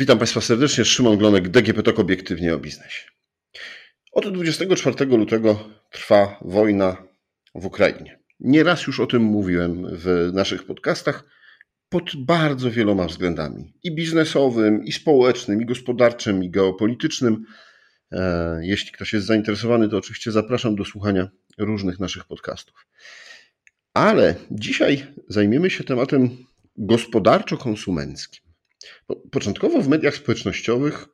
Witam Państwa serdecznie. Szymon Glonek, DGP TOK obiektywnie o biznesie. Od 24 lutego trwa wojna w Ukrainie. Nieraz już o tym mówiłem w naszych podcastach pod bardzo wieloma względami i biznesowym, i społecznym, i gospodarczym, i geopolitycznym. E, jeśli ktoś jest zainteresowany, to oczywiście zapraszam do słuchania różnych naszych podcastów. Ale dzisiaj zajmiemy się tematem gospodarczo-konsumenckim. Początkowo w mediach społecznościowych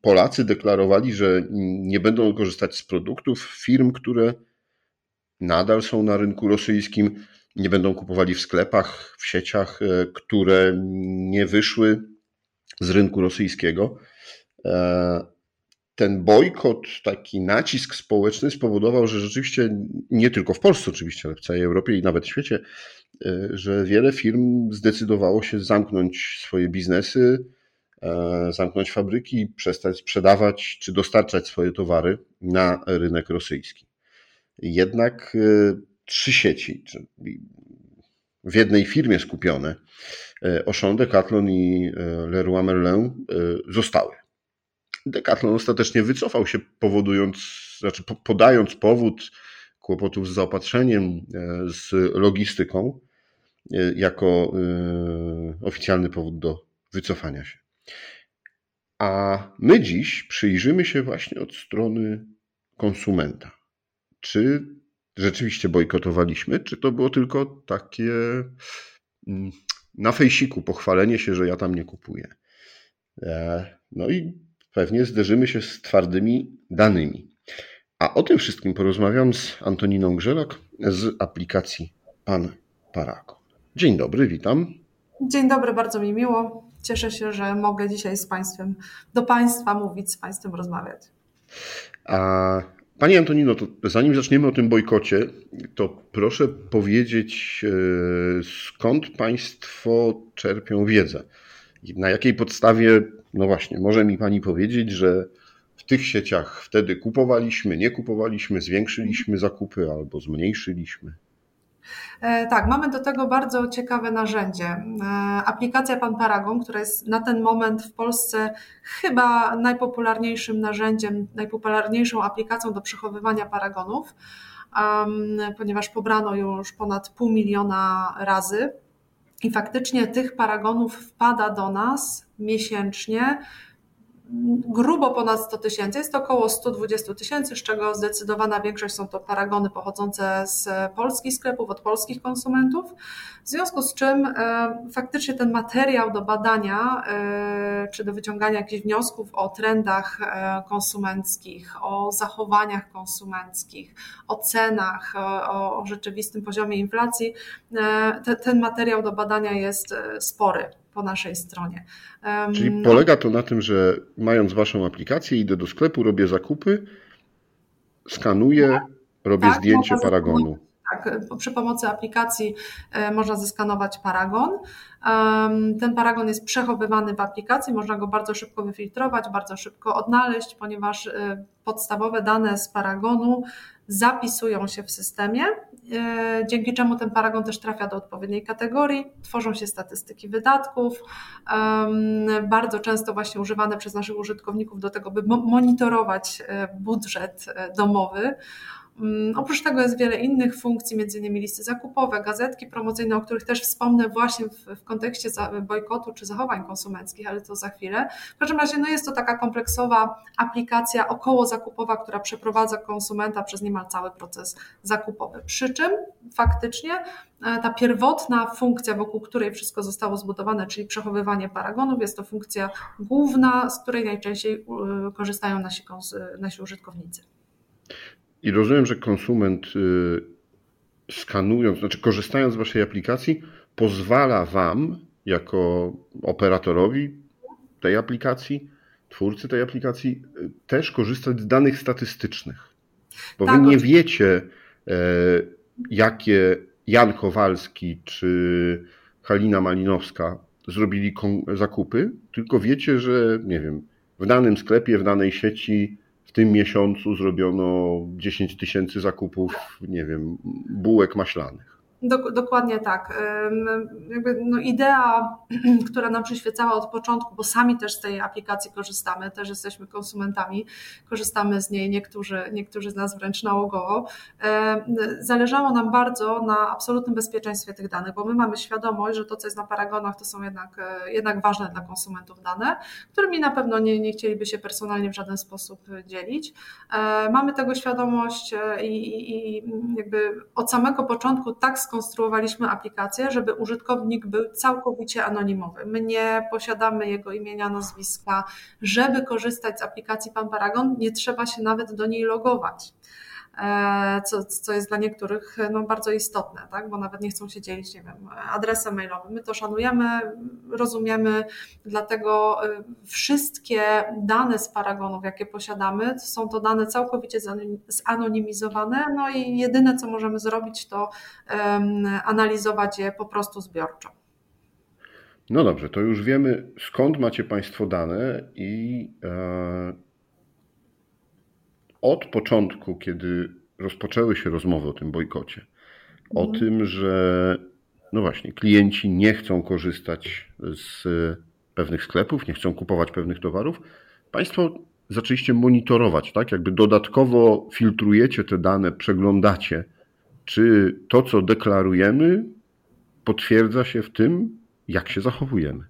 Polacy deklarowali, że nie będą korzystać z produktów firm, które nadal są na rynku rosyjskim, nie będą kupowali w sklepach, w sieciach, e, które nie wyszły z rynku rosyjskiego. Ten bojkot, taki nacisk społeczny spowodował, że rzeczywiście nie tylko w Polsce oczywiście, ale w całej Europie i nawet w świecie, e, że wiele firm zdecydowało się zamknąć swoje biznesy, e, zamknąć fabryki, przestać sprzedawać czy dostarczać swoje towary na rynek rosyjski. Jednak e, trzy sieci, w jednej firmie skupione, Auchan, Decathlon i Leroy Merlin zostały. Decathlon ostatecznie wycofał się, powodując, znaczy podając powód kłopotów z zaopatrzeniem, e, z logistyką, e, jako e, oficjalny powód do wycofania się. A my dziś przyjrzymy się właśnie od strony konsumenta. Czy rzeczywiście bojkotowaliśmy, czy to było tylko takie mm, na fejsiku pochwalenie się, że ja tam nie kupuję. No i pewnie zderzymy się z twardymi danymi. A o tym wszystkim porozmawiam z Antoniną Grzelak z aplikacji Pan Paragon. Dzień dobry, witam. Dzień dobry, bardzo mi miło. Cieszę się, że mogę dzisiaj z Państwem, do Państwa mówić, z Państwem rozmawiać. A Pani Antonino, to zanim zaczniemy o tym bojkocie, to proszę powiedzieć, e, skąd Państwo czerpią wiedzę? Na jakiej podstawie no właśnie, może mi Pani powiedzieć, że w tych sieciach wtedy kupowaliśmy, nie kupowaliśmy, zwiększyliśmy zakupy albo zmniejszyliśmy? E, tak, mamy do tego bardzo ciekawe narzędzie. E, aplikacja Pan Paragon, która jest na ten moment w Polsce chyba najpopularniejszym narzędziem, najpopularniejszą aplikacją do przechowywania paragonów, ponieważ pobrano już ponad pół miliona razy. I faktycznie tych paragonów wpada do nas miesięcznie grubo ponad 100 tysięcy, jest to około 120 tysięcy, z czego zdecydowana większość są to paragony pochodzące z polskich sklepów, od polskich konsumentów. W związku z czym e, faktycznie ten materiał do badania e, czy do wyciągania jakichś wniosków o trendach e, konsumenckich, o zachowaniach konsumenckich, o cenach, o, o rzeczywistym poziomie inflacji, te, ten materiał do badania jest spory po naszej stronie. Czyli no. polega to na tym, że mając Waszą aplikację, idę do sklepu, robię zakupy, skanuję, robię tak, zdjęcie paragonu. Tak, przy pomocy aplikacji e, można zeskanować paragon. Ten paragon jest przechowywany w aplikacji, można go bardzo szybko wyfiltrować, bardzo szybko odnaleźć, ponieważ e, podstawowe dane z paragonu zapisują się w systemie, e, dzięki czemu ten paragon też trafia do odpowiedniej kategorii, tworzą się statystyki wydatków, bardzo często właśnie używane przez naszych użytkowników do tego, by monitorować budżet domowy. Mm, oprócz tego jest wiele innych funkcji, innymi listy zakupowe, gazetki promocyjne, o których też wspomnę właśnie w, w kontekście bojkotu czy zachowań konsumenckich, ale to za chwilę. W każdym razie no jest to taka kompleksowa aplikacja około zakupowa, która przeprowadza konsumenta przez niemal cały proces zakupowy. Przy czym faktycznie e, ta pierwotna funkcja, wokół której wszystko zostało zbudowane, czyli przechowywanie paragonów, jest to funkcja główna, z której najczęściej e, korzystają nasi, nasi użytkownicy. I rozumiem, że konsument y, skanując, znaczy korzystając z Waszej aplikacji, pozwala Wam, jako operatorowi tej aplikacji, twórcy tej aplikacji, y, też korzystać z danych statystycznych. Bo tak, Wy nie wiecie, e, jakie Jan Kowalski czy Halina Malinowska zrobili zakupy, tylko wiecie, że nie wiem, w danym sklepie, w danej sieci w tym miesiącu zrobiono 10 tysięcy zakupów, nie wiem, bułek maślanych. Dokładnie tak. Jakby, no, idea, która nam przyświecała od początku, bo sami też z tej aplikacji korzystamy, też jesteśmy konsumentami, korzystamy z niej, niektórzy, niektórzy z nas wręcz nałogowo. Zależało nam bardzo na absolutnym bezpieczeństwie tych danych, bo my mamy świadomość, że to, co jest na paragonach, to są jednak, e, jednak ważne dla konsumentów dane, którymi na pewno nie, nie chcieliby się personalnie w żaden sposób dzielić. E, mamy tego świadomość e, i, i jakby od samego początku tak skonstruowaliśmy aplikację, żeby użytkownik był całkowicie anonimowy. My nie posiadamy jego imienia, nazwiska. Żeby korzystać z aplikacji Pan Paragon, nie trzeba się nawet do niej logować. E, co, co jest dla niektórych no, bardzo istotne, tak? bo nawet nie chcą się dzielić, nie wiem, adresem mailowym. My to szanujemy, rozumiemy, dlatego e, wszystkie dane z paragonów, jakie posiadamy, są to dane całkowicie zanonimizowane, no i jedyne, co możemy zrobić, to um, analizować je po prostu zbiorczo. No dobrze, to już wiemy skąd macie Państwo dane i e, od początku, kiedy rozpoczęły się rozmowy o tym bojkocie, o mhm. tym, że no właśnie, klienci nie chcą korzystać z pewnych sklepów, nie chcą kupować pewnych towarów, Państwo zaczęliście monitorować, tak? Jakby dodatkowo filtrujecie te dane, przeglądacie, czy to, co deklarujemy, potwierdza się w tym, jak się zachowujemy.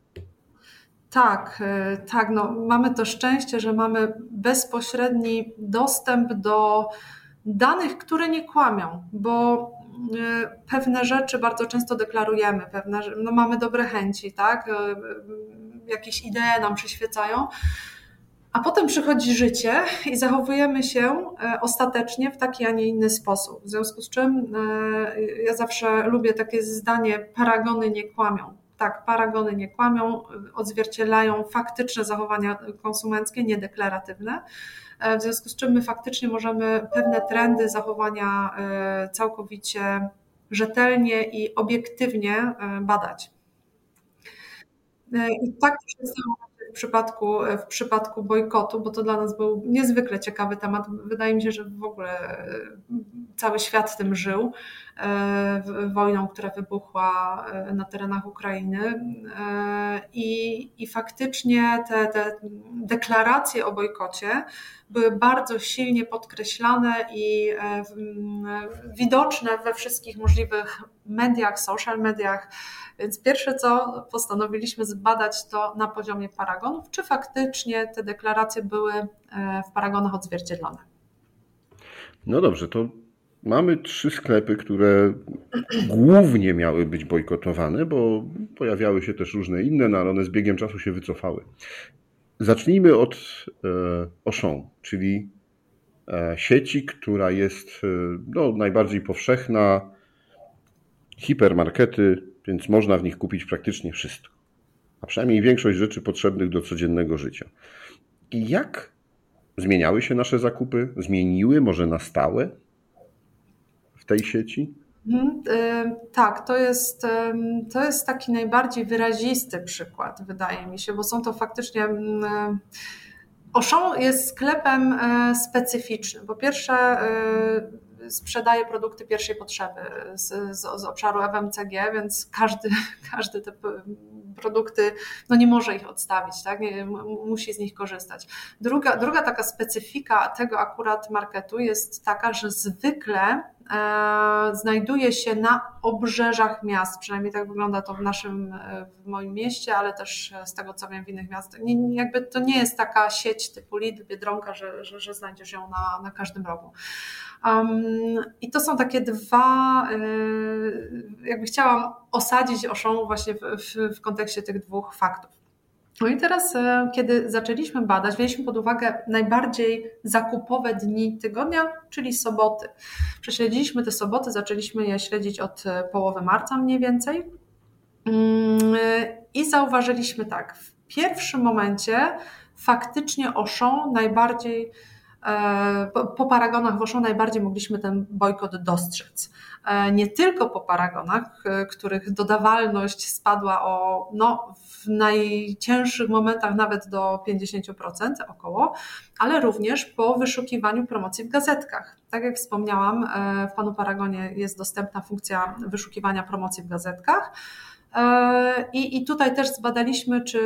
Tak, e, tak. No, mamy to szczęście, że mamy bezpośredni dostęp do danych, które nie kłamią, bo e, pewne rzeczy bardzo często deklarujemy, pewne, no mamy dobre chęci, tak? E, jakieś idee nam przyświecają, a potem przychodzi życie i zachowujemy się ostatecznie w taki, a nie inny sposób. W związku z czym ja zawsze lubię takie zdanie: paragony nie kłamią tak, paragony nie kłamią, odzwierciedlają faktyczne zachowania konsumenckie, niedeklaratywne. E, w związku z czym my faktycznie możemy pewne trendy zachowania e, całkowicie rzetelnie i obiektywnie e, badać. I tak się stało w przypadku, w przypadku bojkotu, bo to dla nas był niezwykle ciekawy temat. Wydaje mi się, że w ogóle cały świat tym żył. E, wojną, która wybuchła e, na terenach Ukrainy. E, I, i faktycznie te, te deklaracje o bojkocie były bardzo silnie podkreślane i widoczne we wszystkich możliwych mediach, social mediach. Więc pierwsze co postanowiliśmy zbadać to na poziomie paragonów, czy faktycznie te deklaracje były w paragonach odzwierciedlone. No dobrze, to Mamy trzy sklepy, które głównie miały być bojkotowane, bo pojawiały się też różne inne, no ale one z biegiem czasu się wycofały. Zacznijmy od e, Auchan, czyli e, sieci, która jest e, no, najbardziej powszechna, hipermarkety, więc można w nich kupić praktycznie wszystko, a przynajmniej większość rzeczy potrzebnych do codziennego życia. I jak zmieniały się nasze zakupy? Zmieniły, może na stałe? Tej sieci? Mhm, tak, to jest, to jest taki najbardziej wyrazisty przykład, wydaje mi się, bo są to faktycznie. Auchan jest sklepem specyficznym. Po pierwsze, sprzedaje produkty pierwszej potrzeby z, z, z, obszaru FMCG, więc każdy, każdy te produkty no nie może ich odstawić, tak? Nie, musi z nich korzystać. Druga, druga taka specyfika tego akurat marketu jest taka, że zwykle znajduje się na obrzeżach miast, przynajmniej tak wygląda to w naszym, e, w moim mieście, ale też z tego co wiem w innych miastach. Nie, jakby to nie jest taka sieć typu Lidl, Biedronka, że, że, że znajdziesz ją na, na każdym rogu. Um, I to są takie dwa, jakby chciałam osadzić Oszą właśnie w, w, w kontekście tych dwóch faktów. No i teraz, e, kiedy zaczęliśmy badać, wzięliśmy pod uwagę najbardziej zakupowe dni tygodnia, czyli soboty. Prześledziliśmy te soboty, zaczęliśmy je śledzić od e, połowy marca mniej więcej. Mm, I zauważyliśmy tak, w pierwszym momencie faktycznie Auchan najbardziej po, paragonach w Auchan najbardziej mogliśmy ten bojkot dostrzec. Nie tylko po paragonach, których dodawalność spadła o, no, w najcięższych momentach nawet do 50% około, ale również po wyszukiwaniu promocji w gazetkach. Tak jak wspomniałam, w Panu Paragonie jest dostępna funkcja wyszukiwania promocji w gazetkach. E, I, I tutaj też zbadaliśmy, czy,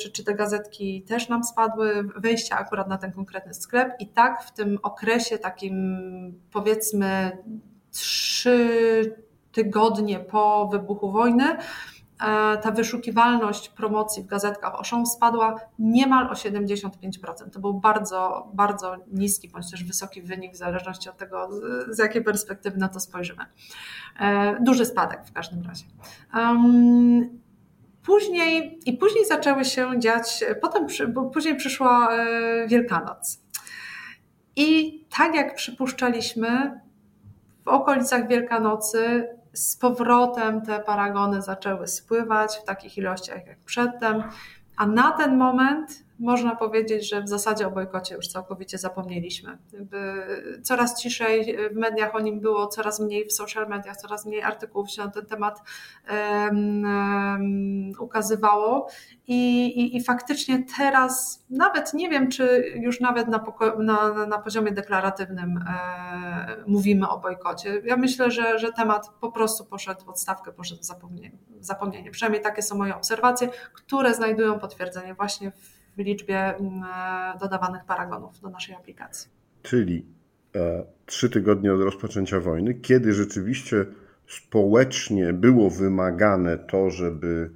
czy, czy te gazetki też nam spadły, wejścia akurat na ten konkretny sklep. I tak w tym okresie takim powiedzmy trzy tygodnie po wybuchu wojny, E, ta wyszukiwalność promocji w gazetkach Auchan spadła niemal o 75%. To był bardzo, bardzo niski bądź też wysoki wynik w zależności od tego, z jakiej perspektywy na to spojrzymy. E, duży spadek w każdym razie. Później, i później zaczęły się dziać, potem później przyszła e, Wielkanoc. I tak jak przypuszczaliśmy, w okolicach Wielkanocy z powrotem te paragony zaczęły spływać w takich ilościach jak przedtem, a na ten moment można powiedzieć, że w zasadzie o bojkocie już całkowicie zapomnieliśmy. Coraz ciszej w mediach o nim było, coraz mniej w social mediach, coraz mniej artykułów się na ten temat um, um, ukazywało I, i, i, faktycznie teraz nawet nie wiem, czy już nawet na, na, na poziomie deklaratywnym e, mówimy o bojkocie. Ja myślę, że, że temat po prostu poszedł w odstawkę, poszedł w zapomnienie, w zapomnienie. Przynajmniej takie są moje obserwacje, które znajdują potwierdzenie właśnie w w liczbie mm, e, dodawanych paragonów do naszej aplikacji. Czyli e, trzy tygodnie od rozpoczęcia wojny, kiedy rzeczywiście społecznie było wymagane to, żeby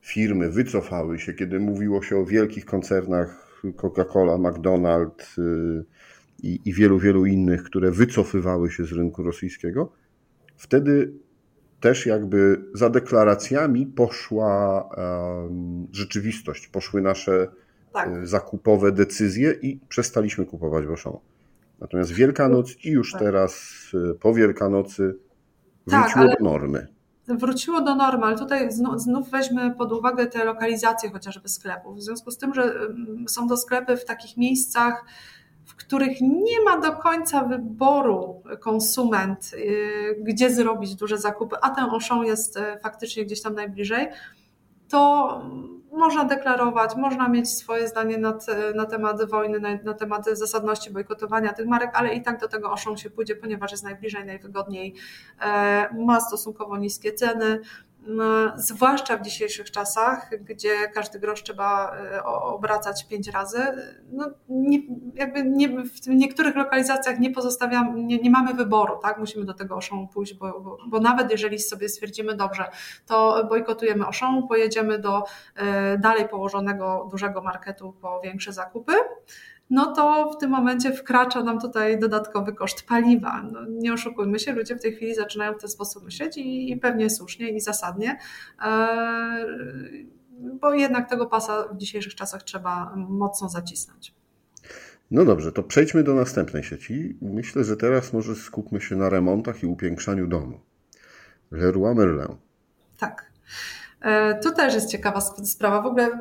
firmy wycofały się, kiedy mówiło się o wielkich koncernach Coca-Cola, McDonald's y, i, i wielu, wielu innych, które wycofywały się z rynku rosyjskiego, wtedy też jakby za deklaracjami poszła rzeczywistość, poszły nasze tak. E, zakupowe decyzje i przestaliśmy kupować w Auchan. Natomiast Wielkanoc i już tak. teraz e, po Wielkanocy tak, wróciło tak, do normy. Wróciło do normy, ale tutaj znów, znów weźmy pod uwagę te lokalizacje chociażby sklepów. W związku z tym, że mm, są to sklepy w takich miejscach, w których nie ma do końca wyboru konsument, y, gdzie zrobić duże zakupy, a ten Auchan jest faktycznie gdzieś tam najbliżej, to można deklarować, można mieć swoje zdanie na, temat wojny, na, na temat zasadności bojkotowania tych marek, ale i tak do tego Auchan się pójdzie, ponieważ jest najbliżej, najwygodniej, e, ma stosunkowo niskie ceny, zwłaszcza w dzisiejszych czasach, gdzie każdy grosz trzeba e, obracać pięć razy. No, nie, jakby nie, w niektórych lokalizacjach nie pozostawiam, nie, nie mamy wyboru, tak? Musimy do tego Auchan pójść, bo, bo, bo, nawet jeżeli sobie stwierdzimy dobrze, to bojkotujemy Auchan, pojedziemy do e, dalej położonego dużego marketu po większe zakupy, no to w tym momencie wkracza nam tutaj dodatkowy koszt paliwa. No, nie oszukujmy się, ludzie w tej chwili zaczynają w ten sposób myśleć i, i pewnie słusznie i zasadnie, e, bo jednak tego pasa w dzisiejszych czasach trzeba mocno zacisnąć. No dobrze, to przejdźmy do następnej sieci. Myślę, że teraz może skupmy się na remontach i upiększaniu domu. Leroy Merlin. Tak. E, to też jest ciekawa sprawa. W ogóle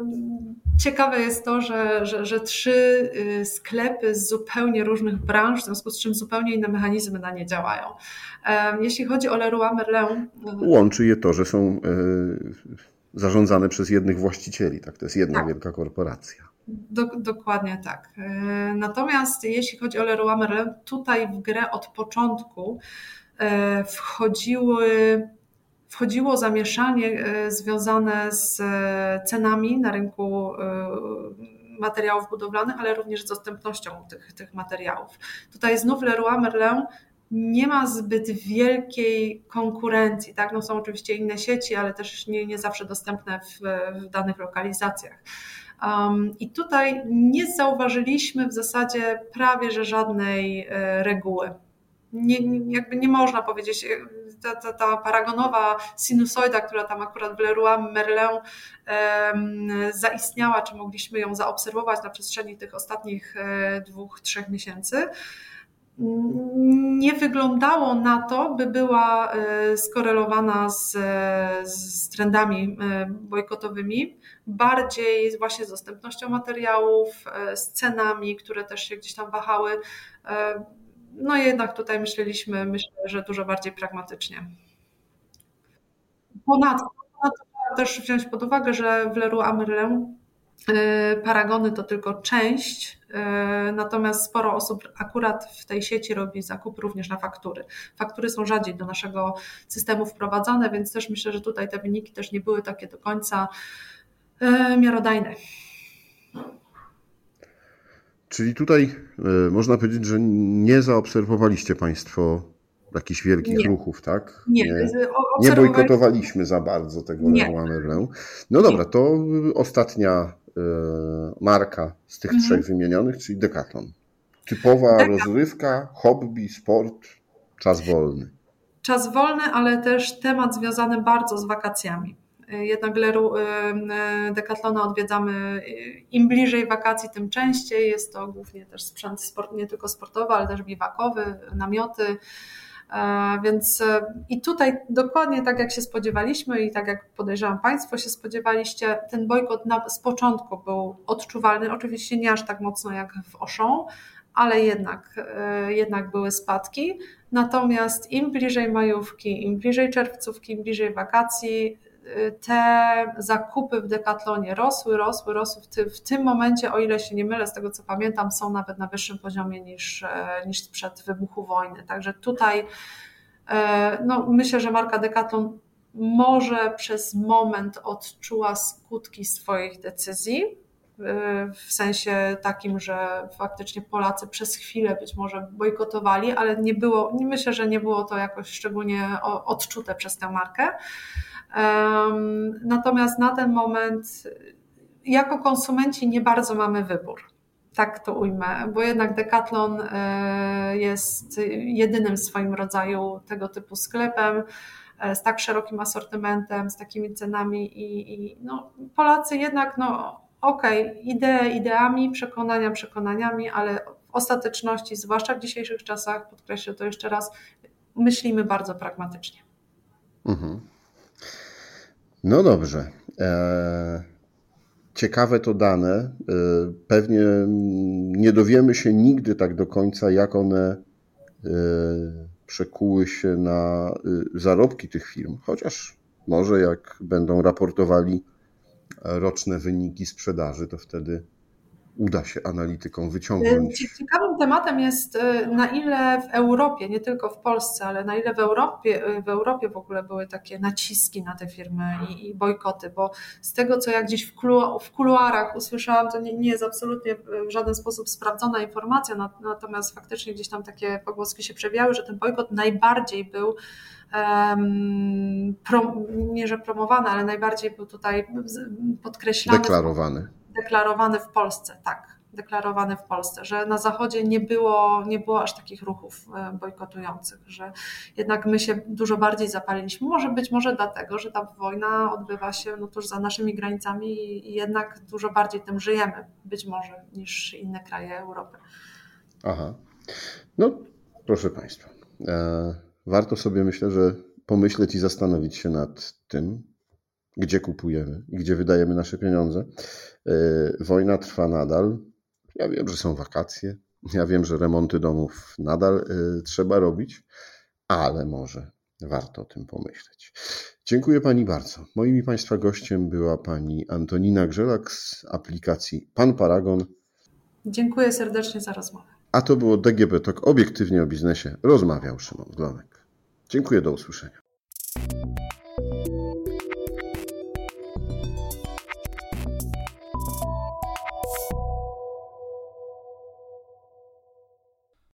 ciekawe jest to, że, że, że trzy y, sklepy z zupełnie różnych branż, w związku z czym zupełnie inne mechanizmy na nie działają. Jeśli chodzi o Leroy Merlin... Y, Łączy je to, że są e, zarządzane przez jednych właścicieli. Tak? To jest jedna tak. wielka korporacja. Do, dokładnie tak. Natomiast jeśli chodzi o Leroy Merlin, tutaj w grę od początku wchodziły wchodziło zamieszanie e, związane z e, cenami na rynku e, materiałów budowlanych, ale również z dostępnością tych, tych materiałów. Tutaj znów Leroy Merlin nie ma zbyt wielkiej konkurencji. Tak? No są oczywiście inne sieci, ale też nie, nie zawsze dostępne w, w danych lokalizacjach. Um, I tutaj nie zauważyliśmy w zasadzie prawie że żadnej reguły. Nie, jakby nie można powiedzieć, ta, ta, ta paragonowa sinusoida, która tam akurat w Leroy Merlin zaistniała, czy mogliśmy ją zaobserwować na przestrzeni tych ostatnich e, dwóch, trzech miesięcy, nie wyglądało na to, by była e, skorelowana z, z trendami e, bojkotowymi, bardziej właśnie z dostępnością materiałów, e, z cenami, które też się gdzieś tam wahały. No jednak tutaj myśleliśmy, myślę, że dużo bardziej pragmatycznie. Ponadto, ponadto też wziąć pod uwagę, że w Leroy Merlin paragony to tylko część E, natomiast sporo osób akurat w tej sieci robi zakup również na faktury. Faktury są rzadziej do naszego systemu wprowadzane, więc też myślę, że tutaj te wyniki też nie były takie do końca e, miarodajne. Czyli tutaj e, można powiedzieć, że nie zaobserwowaliście Państwo jakichś wielkich nie. ruchów, tak? Nie, nie, nie bojkotowaliśmy za bardzo tego Leroy No dobra, to ostatnia Y, marka z tych mhm. trzech wymienionych, czyli Decathlon. Typowa Decathlon. rozrywka, hobby, sport, czas wolny. Czas wolny, ale też temat związany bardzo z wakacjami. Jednak Leru, y, y, Decathlona odwiedzamy im bliżej wakacji, tym częściej. Jest to głównie też sprzęt sport, nie tylko sportowy, ale też biwakowy, namioty, E, więc e, i tutaj dokładnie tak jak się spodziewaliśmy i tak jak podejrzewam Państwo się spodziewaliście, ten bojkot na, z początku był odczuwalny. Oczywiście nie aż tak mocno jak w Auchan, ale jednak, e, jednak były spadki. Natomiast im bliżej majówki, im bliżej czerwcówki, im bliżej wakacji, te zakupy w Decathlonie rosły, rosły, rosły. W, ty, w, tym momencie, o ile się nie mylę, z tego co pamiętam, są nawet na wyższym poziomie niż, e, niż sprzed wybuchu wojny. Także tutaj e, no, myślę, że marka Decathlon może przez moment odczuła skutki swoich decyzji, e, w sensie takim, że faktycznie Polacy przez chwilę być może bojkotowali, ale nie było, myślę, że nie było to jakoś szczególnie odczute przez tę markę. Natomiast na ten moment, jako konsumenci, nie bardzo mamy wybór. Tak to ujmę, bo jednak Decathlon e, jest jedynym w swoim rodzaju tego typu sklepem e, z tak szerokim asortymentem, z takimi cenami i, i no, Polacy jednak, no okej, okay, idee ideami, przekonania przekonaniami, ale w ostateczności, zwłaszcza w dzisiejszych czasach, podkreślę to jeszcze raz, myślimy bardzo pragmatycznie. Mhm. No dobrze. E, ciekawe to dane. E, pewnie nie dowiemy się nigdy tak do końca, jak one e, przekuły się na zarobki tych firm, chociaż może jak będą raportowali roczne wyniki sprzedaży, to wtedy uda się analitykom wyciągnąć. Y, ciekawym tematem jest, y, na ile w Europie, nie tylko w Polsce, ale na ile w Europie, y, w Europie w ogóle były takie naciski na te firmy i, i bojkoty, bo z tego, co ja gdzieś w, kulu, w kuluarach usłyszałam, to nie, nie, jest absolutnie w żaden sposób sprawdzona informacja, natomiast faktycznie gdzieś tam takie pogłoski się przewijały, że ten bojkot najbardziej był um, prom, nie że promowany, ale najbardziej był tutaj podkreślany. Deklarowany deklarowany w Polsce, tak, deklarowany w Polsce, że na Zachodzie nie było, nie było aż takich ruchów e, bojkotujących, że jednak my się dużo bardziej zapaliliśmy. Może być może dlatego, że ta wojna odbywa się no, tuż za naszymi granicami i jednak dużo bardziej tym żyjemy, być może, niż inne kraje Europy. Aha. No, proszę Państwa. E, warto sobie myślę, że pomyśleć i zastanowić się nad tym, gdzie kupujemy i gdzie wydajemy nasze pieniądze. E, wojna trwa nadal. Ja wiem, że są wakacje. Ja wiem, że remonty domów nadal e, trzeba robić, ale może warto o tym pomyśleć. Dziękuję Pani bardzo. Moim i Państwa gościem była Pani Antonina Grzelak z aplikacji Pan Paragon. Dziękuję serdecznie za rozmowę. A to było DGB Talk obiektywnie o biznesie. Rozmawiał Szymon Glonek. Dziękuję, do usłyszenia.